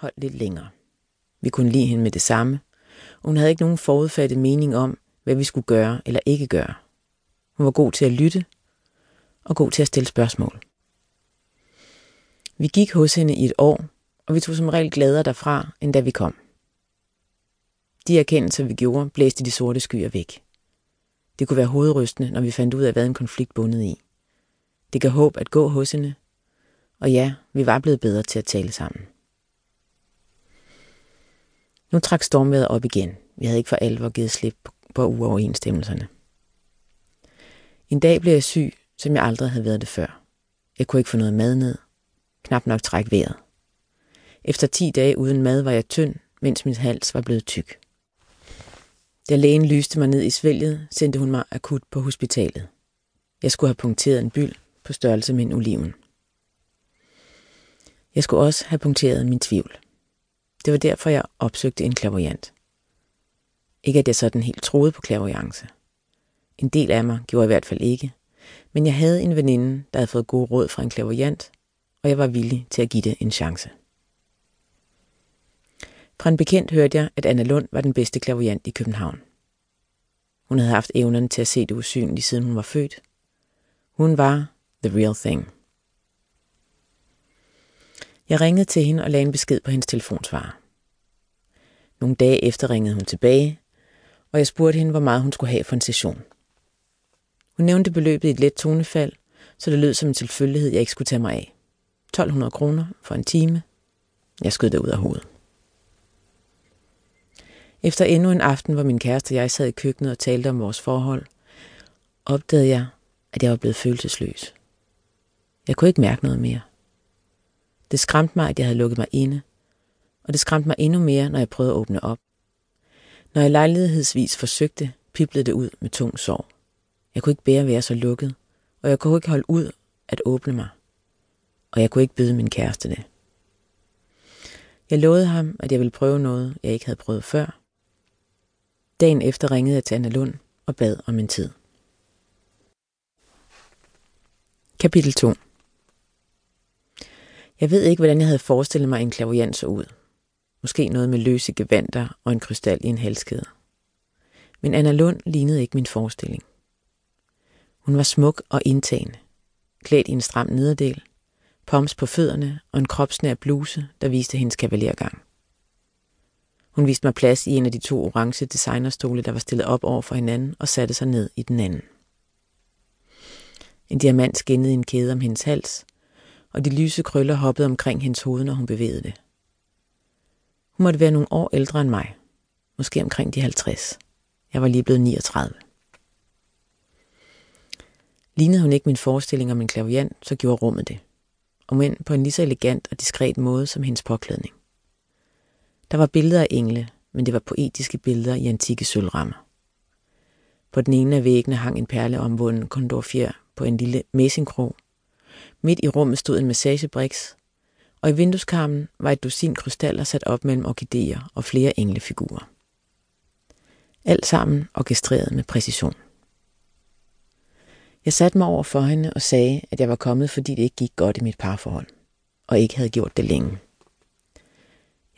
holdt lidt længere. Vi kunne lide hende med det samme, og hun havde ikke nogen forudfattet mening om, hvad vi skulle gøre eller ikke gøre. Hun var god til at lytte og god til at stille spørgsmål. Vi gik hos hende i et år, og vi tog som regel gladere derfra, end da vi kom. De erkendelser, vi gjorde, blæste de sorte skyer væk. Det kunne være hovedrystende, når vi fandt ud af, hvad en konflikt bundet i. Det gav håb at gå hos hende, og ja, vi var blevet bedre til at tale sammen. Nu trak stormvejret op igen. Vi havde ikke for alvor givet slip på uoverensstemmelserne. En dag blev jeg syg, som jeg aldrig havde været det før. Jeg kunne ikke få noget mad ned. Knap nok træk vejret. Efter 10 dage uden mad var jeg tynd, mens min hals var blevet tyk. Da lægen lyste mig ned i svælget, sendte hun mig akut på hospitalet. Jeg skulle have punkteret en byld på størrelse med en oliven. Jeg skulle også have punkteret min tvivl. Det var derfor, jeg opsøgte en klaverjant. Ikke at jeg sådan helt troede på klaverjance. En del af mig gjorde i hvert fald ikke, men jeg havde en veninde, der havde fået gode råd fra en klaverjant, og jeg var villig til at give det en chance. Fra en bekendt hørte jeg, at Anna Lund var den bedste klaverjant i København. Hun havde haft evnerne til at se det usynlige, siden hun var født. Hun var the real thing. Jeg ringede til hende og lagde en besked på hendes telefonsvarer. Nogle dage efter ringede hun tilbage, og jeg spurgte hende, hvor meget hun skulle have for en session. Hun nævnte beløbet i et let tonefald, så det lød som en tilfældighed, jeg ikke skulle tage mig af. 1200 kroner for en time. Jeg skød det ud af hovedet. Efter endnu en aften, hvor min kæreste og jeg sad i køkkenet og talte om vores forhold, opdagede jeg, at jeg var blevet følelsesløs. Jeg kunne ikke mærke noget mere. Det skræmte mig, at jeg havde lukket mig inde, og det skræmte mig endnu mere, når jeg prøvede at åbne op. Når jeg lejlighedsvis forsøgte, piblede det ud med tung sorg. Jeg kunne ikke bære at være så lukket, og jeg kunne ikke holde ud at åbne mig. Og jeg kunne ikke byde min kæreste det. Jeg lovede ham, at jeg ville prøve noget, jeg ikke havde prøvet før. Dagen efter ringede jeg til Anna Lund og bad om en tid. Kapitel 2 jeg ved ikke, hvordan jeg havde forestillet mig en klaviant så ud. Måske noget med løse gevanter og en krystal i en halskæde. Men Anna Lund lignede ikke min forestilling. Hun var smuk og indtagende, klædt i en stram nederdel, poms på fødderne og en kropsnær bluse, der viste hendes kavalergang. Hun viste mig plads i en af de to orange designerstole, der var stillet op over for hinanden, og satte sig ned i den anden. En diamant skinnede i en kæde om hendes hals, og de lyse krøller hoppede omkring hendes hoved, når hun bevægede det. Hun måtte være nogle år ældre end mig, måske omkring de 50. Jeg var lige blevet 39. Lignede hun ikke min forestilling om en klaviant, så gjorde rummet det. Og men på en lige så elegant og diskret måde som hendes påklædning. Der var billeder af engle, men det var poetiske billeder i antikke sølvrammer. På den ene af væggene hang en perleomvunden kondorfjer på en lille messingkrog. Midt i rummet stod en massagebriks, og i vindueskarmen var et dusin krystaller sat op mellem orkideer og flere englefigurer. Alt sammen orkestreret med præcision. Jeg satte mig over for hende og sagde, at jeg var kommet, fordi det ikke gik godt i mit parforhold, og ikke havde gjort det længe.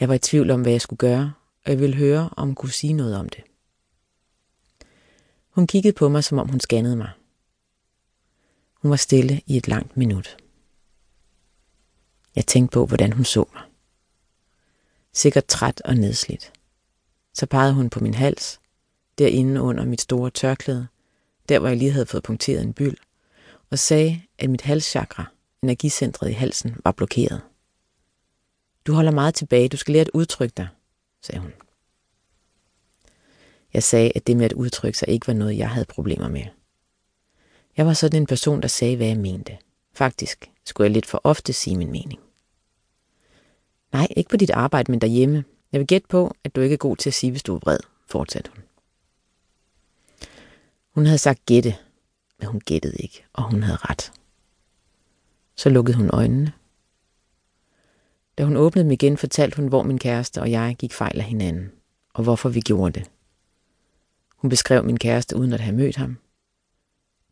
Jeg var i tvivl om, hvad jeg skulle gøre, og jeg ville høre, om hun kunne sige noget om det. Hun kiggede på mig, som om hun scannede mig. Hun var stille i et langt minut. Jeg tænkte på, hvordan hun så mig. Sikkert træt og nedslidt. Så pegede hun på min hals, derinde under mit store tørklæde, der hvor jeg lige havde fået punkteret en byld, og sagde, at mit halschakra, energicentret i halsen, var blokeret. Du holder meget tilbage, du skal lære at udtrykke dig, sagde hun. Jeg sagde, at det med at udtrykke sig ikke var noget, jeg havde problemer med. Jeg var sådan en person, der sagde, hvad jeg mente. Faktisk skulle jeg lidt for ofte sige min mening. Nej, ikke på dit arbejde, men derhjemme. Jeg vil gætte på, at du ikke er god til at sige, hvis du er vred, fortsatte hun. Hun havde sagt gætte, men hun gættede ikke, og hun havde ret. Så lukkede hun øjnene. Da hun åbnede dem igen, fortalte hun, hvor min kæreste og jeg gik fejl af hinanden, og hvorfor vi gjorde det. Hun beskrev min kæreste uden at have mødt ham.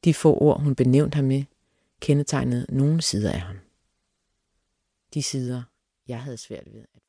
De få ord, hun benævnte ham med, kendetegnede nogle sider af ham. De sider, jeg havde svært ved at